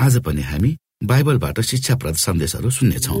आज पनि हामी बाइबलबाट शिक्षाप्रद सन्देशहरू सुन्नेछौँ।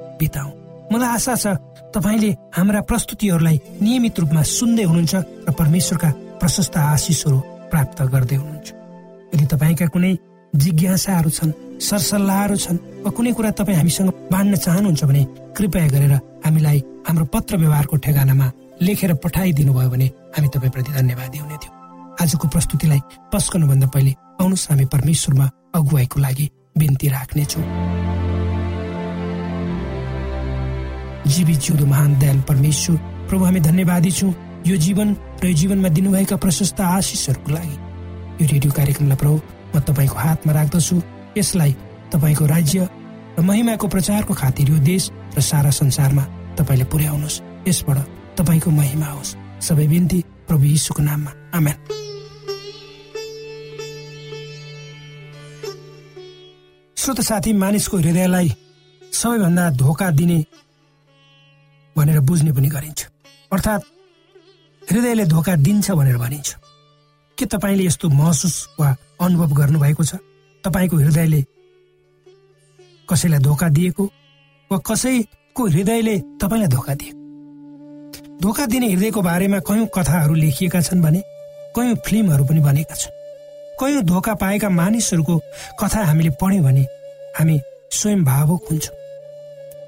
बिताउ मलाई आशा छ तपाईँले हाम्रा प्रस्तुतिहरूलाई नियमित रूपमा सुन्दै हुनुहुन्छ र परमेश्वरका प्रशस्त आशिषहरू प्राप्त गर्दै हुनुहुन्छ। यदि तपाईँका कुनै जिज्ञासाहरू छन् सरसल्लाहहरू छन् वा कुनै कुरा तपाईँ हामीसँग बाँड्न चाहनुहुन्छ भने कृपया गरेर हामीलाई हाम्रो पत्र व्यवहारको ठेगानामा लेखेर पठाइदिनु भयो भने हामी तपाईँप्रति धन्यवादी हुने थियौँ। आजको प्रस्तुतिलाई पस्कनुभन्दा पहिले आउनुहोस् हामी परमेश्वरमा अगुवाईको लागि बिन्ती राख्नेछु। जीवित जिउँदो महान दयाल परमेश्वर। प्रभु हामी धन्यवादी छौँ। यो जीवन र यो जीवनमा दिनुभएका प्रशस्त आशिषहरूको लागि। यो रेडियो कार्यक्रमलाई प्रभु म तपाईँको हातमा राख्दछु। यसलाई तपाईँको राज्य र महिमाको प्रचारको खातिर यो देश र सारा संसारमा तपाईँले पुर्याउनुहोस्। यसबाट तपाईँको महिमा होस्। सबै बिन्ती प्रभु यीशुको नाममा। आमेन। श्रोत साथी मानिसको हृदयलाई सबैभन्दा धोका दिने भनेर बुझ्ने पनि गरिन्छ। अर्थात् हृदयले धोका दिन्छ भनेर भनिन्छ। के तपाईँले यस्तो महसुस वा अनुभव गर्नुभएको छ? तपाईँको हृदयले कसैलाई धोका दिएको वा कसैको हृदयले तपाईँलाई धोका दिएको? धोका दिने हृदयको बारेमा कयौँ कथाहरू लेखिएका छन् भने कयौँ फिल्महरू पनि बनेका छन्। कयौँ धोका पाएका मानिसहरूको कथा हामीले पढ्यौँ भने हामी स्वयं भावुक हुन्छौँ।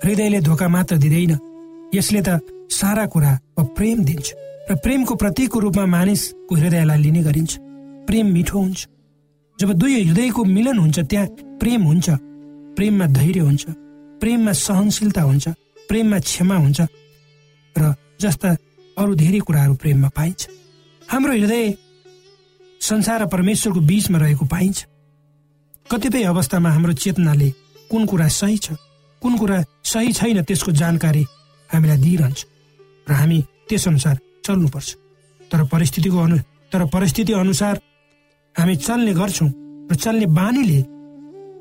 हृदयले धोका मात्र दिँदैन यसले त सारा कुरा प्रेम दिन्छ र प्रेमको प्रतीकको रूपमा मानिसको हृदयलाई लिने गरिन्छ। प्रेम मिठो हुन्छ। जब दुई हृदयको मिलन हुन्छ त्यहाँ प्रेम हुन्छ। प्रेममा धैर्य हुन्छ। प्रेममा सहनशीलता हुन्छ। प्रेममा क्षमा हुन्छ र जस्ता अरू धेरै कुराहरू प्रेममा पाइन्छ। हाम्रो हृदय संसार र परमेश्वरको बीचमा रहेको पाइन्छ। कतिपय अवस्थामा हाम्रो चेतनाले कुन कुरा सही छ कुन कुरा सही छैन त्यसको जानकारी हामीलाई दिइरहन्छ र हामी त्यसअनुसार चल्नुपर्छ। तर परिस्थितिको अनु तर परिस्थिति अनुसार हामी चल्ने गर्छौँ र चल्ने बानीले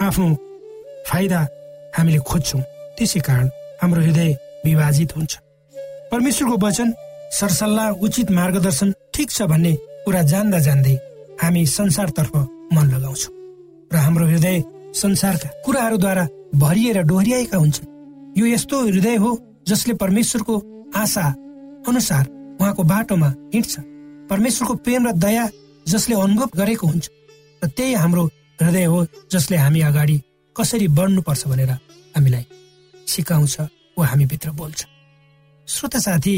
आफ्नो फाइदा हामीले खोज्छौँ। त्यसै कारण हाम्रो हृदय विभाजित हुन्छ। परमेश्वरको वचन सरसल्लाह उचित मार्गदर्शन ठिक छ भन्ने कुरा जान्दा जान्दै हामी संसारतर्फ मन लगाउँछौँ र हाम्रो हृदय संसारका कुराहरूद्वारा भरिएर डोहोऱ्याएका हुन्छन्। यो यस्तो हृदय हो जसले परमेश्वरको आशा अनुसार उहाँको बाटोमा हिँड्छ। परमेश्वरको प्रेम र दया जसले अनुभव गरेको हुन्छ र त्यही हाम्रो हृदय हो जसले हामी अगाडि कसरी बढ्नुपर्छ भनेर हामीलाई सिकाउँछ वा हामीभित्र बोल्छ। श्रोत साथी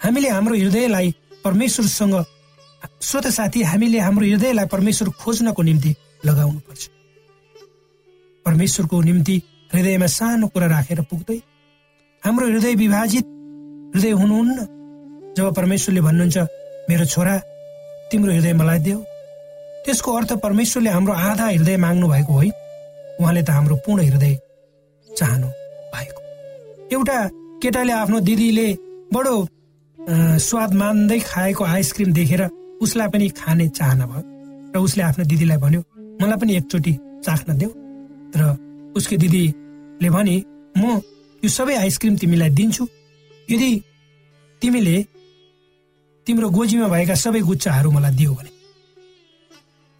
हामीले हाम्रो हृदयलाई परमेश्वरसँग श्रोत साथी हामीले हाम्रो हृदयलाई परमेश्वर खोज्नको निम्ति लगाउनु पर्छ परमेश्वरको निम्ति हृदयमा सानो कुरा राखेर पुग्दै हाम्रो हृदय विभाजित हृदय हुनुहुन्न। जब परमेश्वरले भन्नुहुन्छ मेरो छोरा तिम्रो हृदय मलाई देऊ। त्यसको अर्थ परमेश्वरले हाम्रो आधा हृदय माग्नु भएको होइन। उहाँले त हाम्रो पूर्ण हृदय चाहनु भएको। एउटा केटाले आफ्नो दिदीले बडो स्वाद मान्दै खाएको आइसक्रिम देखेर उसलाई पनि खाने चाहना भयो। र उसले आफ्नो दिदीलाई भन्यो मलाई पनि एकचोटि चाख्न देऊ। र उसकी दिदीले भने म यो सबै आइसक्रिम तिमीलाई दिन्छु। यदि तिमीले तिम्रो गोजीमा भएका सबै गुच्चाहरू मलाई दियो भने।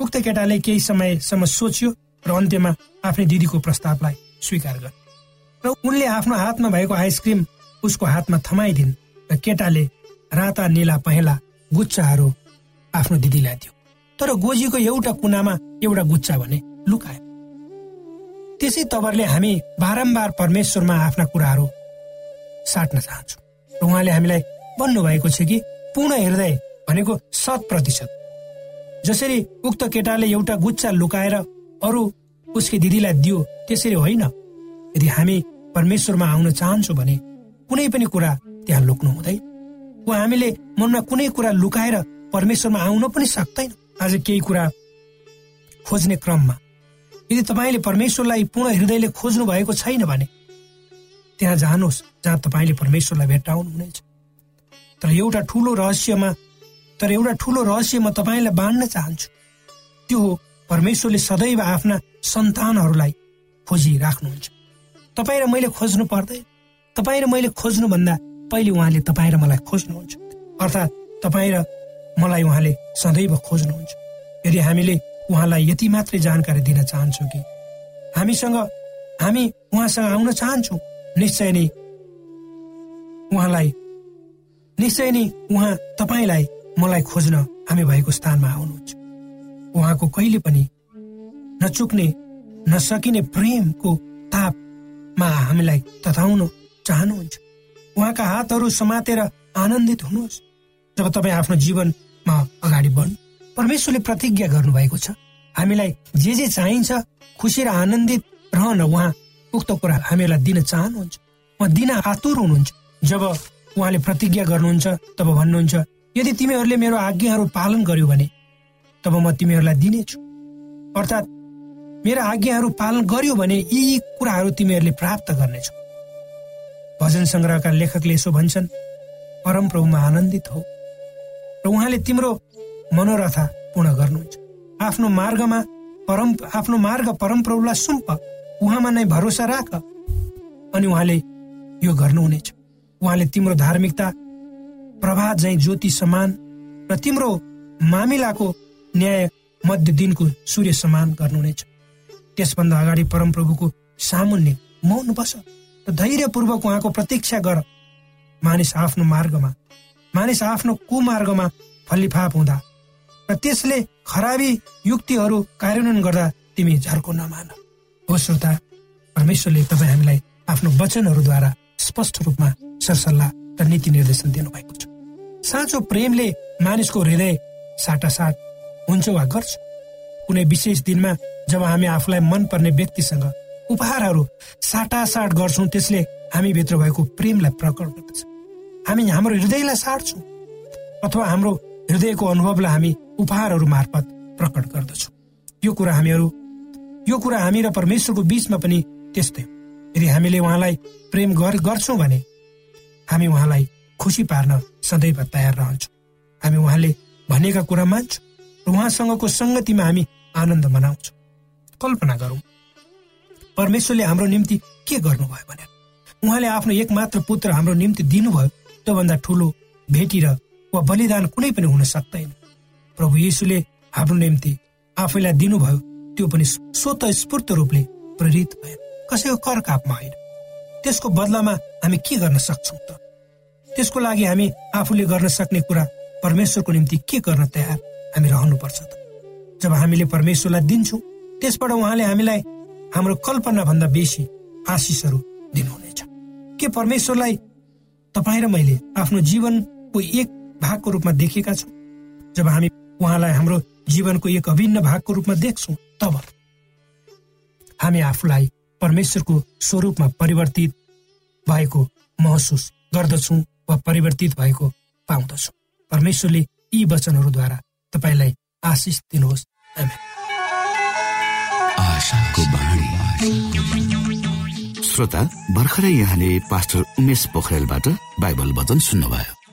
उक्त केटाले केही समयसम्म सोच्यो र अन्त्यमा आफ्नै दिदीको प्रस्तावलाई स्वीकार गरे र उनले आफ्नो हातमा भएको आइसक्रिम उसको हातमा थमाइदिन् र केटाले राता निला पहेँला गुच्चाहरू आफ्नो दिदीलाई दियो। तर गोजीको एउटा कुनामा एउटा गुच्चा भने लुकायो। त्यसै तवरले हामी बारम्बार परमेश्वरमा आफ्ना कुराहरू साट्न चाहन्छौँ। र उहाँले हामीलाई भन्नुभएको छ कि पूर्ण हृदय भनेको शत प्रतिशत। जसरी उक्त केटाले एउटा गुच्चा लुकाएर अरू उसकी दिदीलाई दियो त्यसरी होइन। यदि हामी परमेश्वरमा आउन चाहन्छौँ भने कुनै पनि कुरा त्यहाँ लुक्नु हुँदैन। वा हामीले मनमा कुनै कुरा लुकाएर परमेश्वरमा आउन पनि सक्दैन। आज केही कुरा खोज्ने क्रममा यदि तपाईँले परमेश्वरलाई पूर्ण हृदयले खोज्नु भएको छैन भने त्यहाँ जानुहोस् जहाँ तपाईँले परमेश्वरलाई भेट्टाउनुहुनेछ तर एउटा ठुलो रहस्यमा तर एउटा ठुलो रहस्य म तपाईँलाई बाँड्न चाहन्छु। त्यो हो परमेश्वरले सदैव आफ्ना सन्तानहरूलाई खोजिराख्नुहुन्छ। तपाईँ र मैले खोज्नु पर्दैन। तपाईँ र मैले खोज्नुभन्दा पहिले उहाँले तपाईँ र मलाई खोज्नुहुन्छ। अर्थात् तपाईँ र मलाई उहाँले सदैव खोज्नुहुन्छ। यदि हामीले उहाँलाई यति मात्रै जानकारी दिन चाहन्छौँ कि हामीसँग हामी उहाँसँग आउन चाहन्छौँ। निश्चय नै उहाँलाई निश्चय नै उहाँ तपाईँलाई मलाई खोज्न हामी भएको स्थानमा आउनुहुन्छ। उहाँको कहिले पनि नचुक्ने नसकिने प्रेमको तापमा हामीलाई तताउन चाहनुहुन्छ। उहाँका हातहरू समातेर आनन्दित हुनुहोस्। जब तपाईँ आफ्नो जीवनमा अगाडि बढ्नु परमेश्वरले प्रतिज्ञा गर्नुभएको छ। हामीलाई जे जे चाहिन्छ खुसी र आनन्दित रहन उहाँ उक्त कुरा हामीलाई दिन चाहनुहुन्छ। उहाँ दिन आतुर हुनुहुन्छ। जब उहाँले प्रतिज्ञा गर्नुहुन्छ तब भन्नुहुन्छ यदि तिमीहरूले मेरो आज्ञाहरू पालन गर्यो भने तब म तिमीहरूलाई दिनेछु। अर्थात् मेरा आज्ञाहरू पालन गर्यो भने यी कुराहरू तिमीहरूले प्राप्त गर्नेछौ। भजन सङ्ग्रहका लेखकले यसो भन्छन् परमप्रभुमा आनन्दित हो। र उहाँले तिम्रो मनोरथा पूर्ण गर्नुहुन्छ। आफ्नो मार्गमा परम आफ्नो मार्ग परमप्रभुलाई सुम्प उहाँमा नै भरोसा राख अनि उहाँले यो गर्नुहुनेछ। उहाँले तिम्रो धार्मिकता प्रभात झै ज्योति समान र तिम्रो मामिलाको न्याय मध्य दिनको सूर्य समान गर्नुहुनेछ। त्यसभन्दा अगाडि परमप्रभुको सामुन्ने मौन बस र धैर्यपूर्वक उहाँको प्रतीक्षा गर। मानिस आफ्नो मार्गमा मानिस आफ्नो कुमार्गमा फलिफाप हुँदा र त्यसले खराबी युक्तिहरू कार्यान्वयन गर्दा तिमी झर्को नमान हो श्रोता परमेश्वरले तपाईँ हामीलाई आफ्नो वचनहरूद्वारा स्पष्ट रूपमा सरसल्लाह र नीति निर्देशन दिनुभएको छ। साँचो प्रेमले मानिसको हृदय साटासाट हुन्छ वा गर्छ कुनै विशेष दिनमा जब हामी आफूलाई मनपर्ने व्यक्तिसँग उपहारहरू साटासाट गर्छौँ त्यसले हामी भित्र भएको प्रेमलाई प्रकट गर्दछ। हामी हाम्रो हृदयलाई साट्छौँ अथवा हाम्रो हृदयको अनुभवलाई हामी उपहारहरू मार्फत प्रकट गर्दछौँ। यो कुरा हामीहरू यो कुरा हामी र परमेश्वरको बीचमा पनि त्यस्तै। यदि हामीले उहाँलाई प्रेम गर्छौँ भने हामी उहाँलाई खुसी पार्न सदैव तयार रहन्छौँ। हामी उहाँले भनेका कुरा मान्छौँ र उहाँसँगको सङ्गतिमा हामी आनन्द मनाउँछौँ। कल्पना गरौँ परमेश्वरले हाम्रो निम्ति के गर्नुभयो भने? उहाँले आफ्नो एकमात्र पुत्र हाम्रो निम्ति दिनुभयो त्योभन्दा ठुलो भेटी र वा बलिदान कुनै पनि हुन सक्दैन। प्रभु येसुले हाम्रो निम्ति आफैलाई दिनुभयो त्यो पनि स्वत स्फूर्त रूपले प्रेरित भयो कसैको कर कापमा होइन। त्यसको बदलामा हामी के गर्न सक्छौँ त? त्यसको लागि हामी आफूले गर्न सक्ने कुरा परमेश्वरको निम्ति के गर्न तयार हामी रहनुपर्छ त? जब हामीले परमेश्वरलाई दिन्छौँ त्यसबाट उहाँले हामीलाई हाम्रो कल्पना भन्दा बेसी आशिषहरू दिनुहुनेछ। के परमेश्वरलाई तपाईँ र मैले आफ्नो जीवनको एक भागको रूपमा देखेका छौँ? जब हामी उहाँलाई हाम्रो जीवनको एक अभिन्न भागको रूपमा देख्छौँ तब। हामी आफूलाई परमेश्वरको स्वरूपमा परिवर्तित भएको महसुस गर्दछौँ वा परिवर्तित भएको पाउँदछौँ। परमेश्वरले यी वचनहरूद्वारा तपाईँलाई आशिष दिनुहोस्। श्रोता भर्खरै यहाँले पास्टर उमेश पोखरेलबाट बाइबल वचन सुन्नुभयो।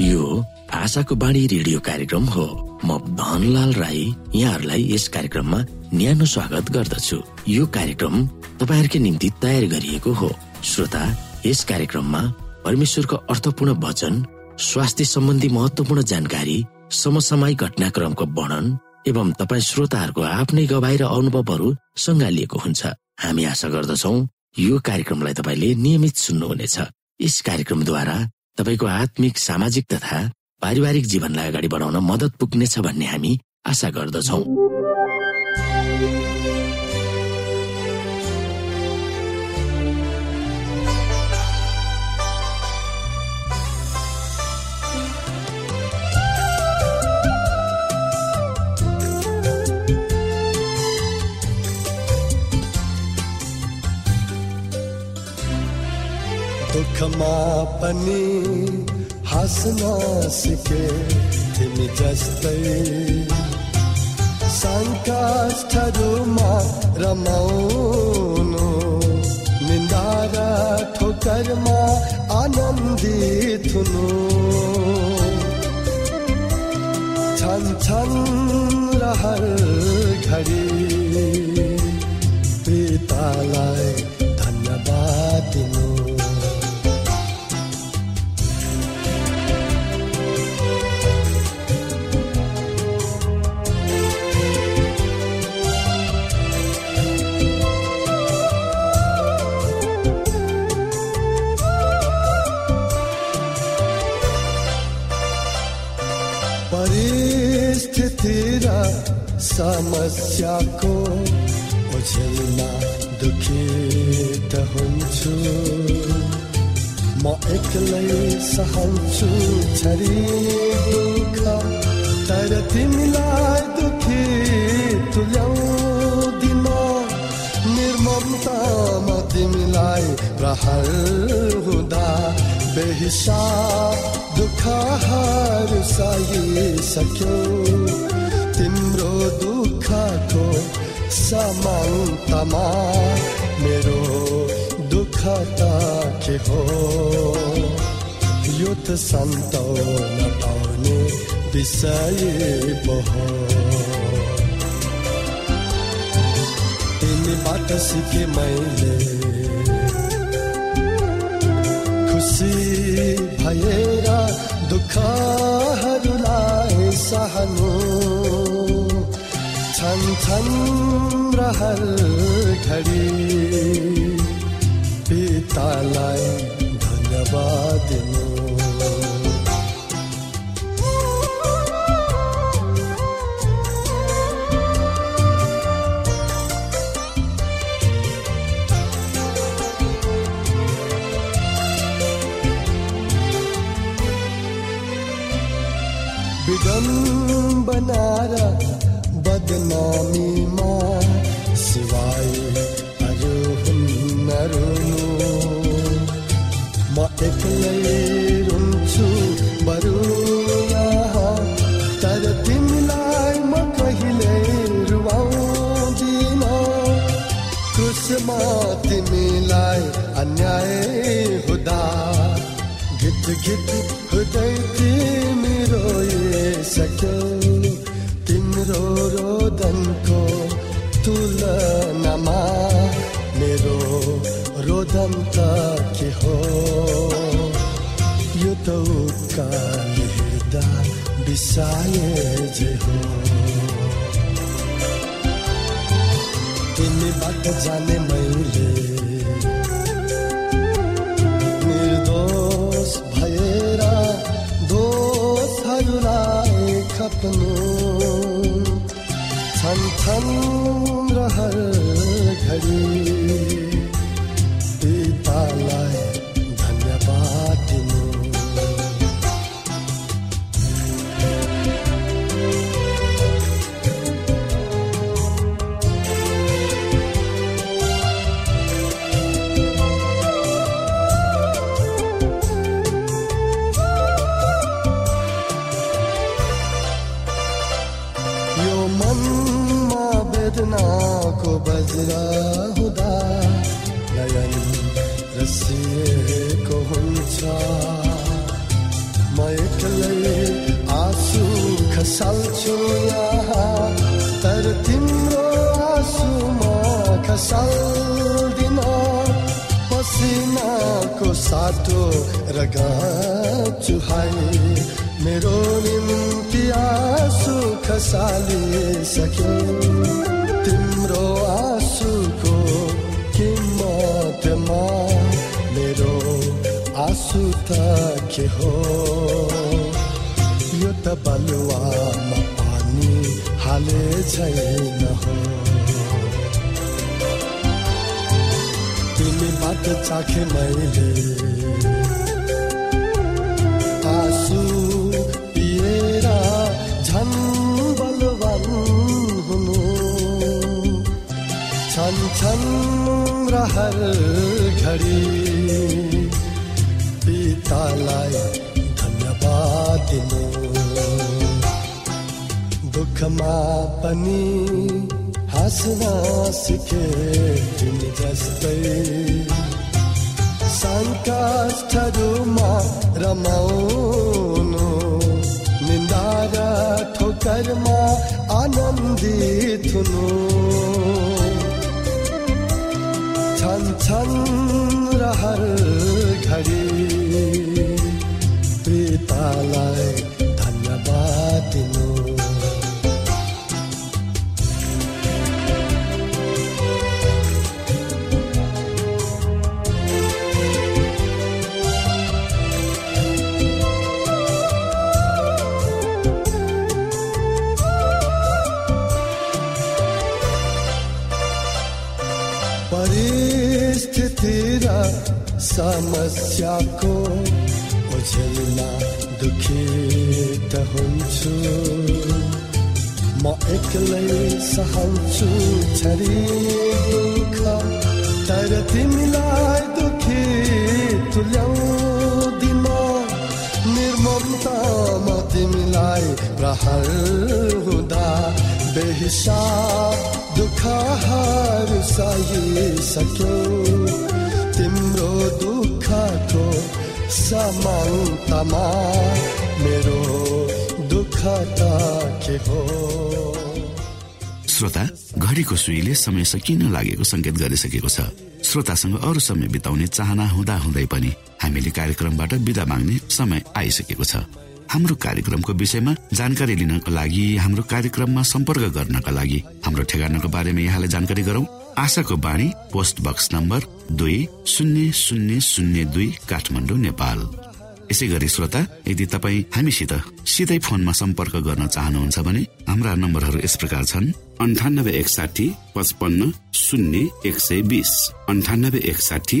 यो आशाको बाणी रेडियो कार्यक्रम हो। म धनलाल राई यहाँहरूलाई यस कार्यक्रममा न्यानो स्वागत गर्दछु। यो कार्यक्रम तपाईँहरूकै निम्ति तयार गरिएको हो। श्रोता यस कार्यक्रममा परमेश्वरको अर्थपूर्ण वचन स्वास्थ्य सम्बन्धी महत्वपूर्ण जानकारी समसामयिक घटनाक्रमको वर्णन एवं तपाईँ श्रोताहरूको आफ्नै गवाई र अनुभवहरू सङ्घालिएको हुन्छ। हामी आशा गर्दछौ यो कार्यक्रमलाई तपाईँले नियमित सुन्नुहुनेछ। यस कार्यक्रमद्वारा तपाईँको आत्मिक सामाजिक तथा पारिवारिक जीवनलाई अगाडि बढाउन मद्दत पुग्नेछ भन्ने हामी आशा गर्दछौ। दुःखमा पनि हाँस्न सिके तिमी जस्तै। सङ्कष्टहरूमा रमाउनु निन्दा र ठोकरमा आनन्दित हुनु छन् छन् रहर घडी पितालाई धन्यवाद दिनु। समस्याको ओझेलमा दुखित हुन्छु। म एक्लै सहन्छु छरी दुःख तर तिमीलाई दुखी तुल्याउँदिन। निर्ममतामा तिमीलाई प्रहर हुँदा बेहिसाब दुःखहरू सहिसक्यो। समान्तमा मेरो दुःख त के हो? यो त सन्ताउन पाउने विषय पो हो। तिमीबाट सिके मैले खुसी भएर दुःखहरूलाई सहनु। छन् छन् रहर घडी। पितालाई धन्यवाद दिनु र बदनामीमा सिवाय अरू हुन्न रुनु। म एक्लै रुन्छु बरु यहाँ तर तिमीलाई म कहिले रुवाउँदिन। क्रुसमा तिमीलाई अन्याय हुँदा गीत गीत हुँदै तिमी रोइसक्यौ तिम्रो रोदनको तुलनामा मेरो रोदन त के हो? यो त उकाली हेर्दा बिसाए जे हो। तिमीबाट जाने मैले। निर्दोष भएर दोषहरूलाई खप्नु। छन् छन् रहर घडी। खसाल्दिन पसिनाको साटो र चुहाई मेरो निम्ति आँसु खसालिसके। तिम्रो आँसुको किम्मतमा मेरो आँसु त के हो? यो त बलुवामा पानी हाले छैन हो। बाटो चाखे मैले आँसु पिएर झन् बलवान हुनु। छन् छन् र हर घडी पितालाई धन्यवाद दिनु दुःखमा पनि हाँस्न सिके तिमी जस्तै। सङ्कष्टहरूमा रमाउनु निन्दा र ठोकरमा आनन्दित हुनु। छन् छन् र घडी पितालाई समस्याको ओझेलमा दुखित हुन्छु। म एक्लै सहन्छु छरी दुःख तर तिमीलाई दुखी तुल्याउँदिन। निर्ममतामा तिमीलाई प्रहर हुँदा बेहिसाब दुःखहरू सहिसक्यो। तिम्रो दुःखको समान्तमा मेरो दुःख त के हो? श्रोता घडीको सुईले समय सकिन लागेको संकेत गरिसकेको छ। श्रोतासँग अरू समय बिताउने चाहना हुँदा हुँदै पनि हामीले कार्यक्रमबाट विदा माग्ने समय आइसकेको छ। हाम्रो कार्यक्रमको विषयमा जानकारी लिनको लागि हाम्रो कार्यक्रममा सम्पर्क गर्नका लागि हाम्रो ठेगानाको बारेमा यहाँलाई जानकारी गरौं। आशाको बाणी पोस्ट बक्स नम्बर दुई शून्य शून्य शून्य दुई काठमाडौँ नेपाल। यसै गरी श्रोता यदि तपाईँ हामीसित सिधै फोनमा सम्पर्क गर्न चाहनुहुन्छ भने हाम्रा नम्बरहरू यस प्रकार छन्। अन्ठानब्बे एकसाठी पचपन्न शून्य एक सय बिस। अन्ठानब्बे एकसाठी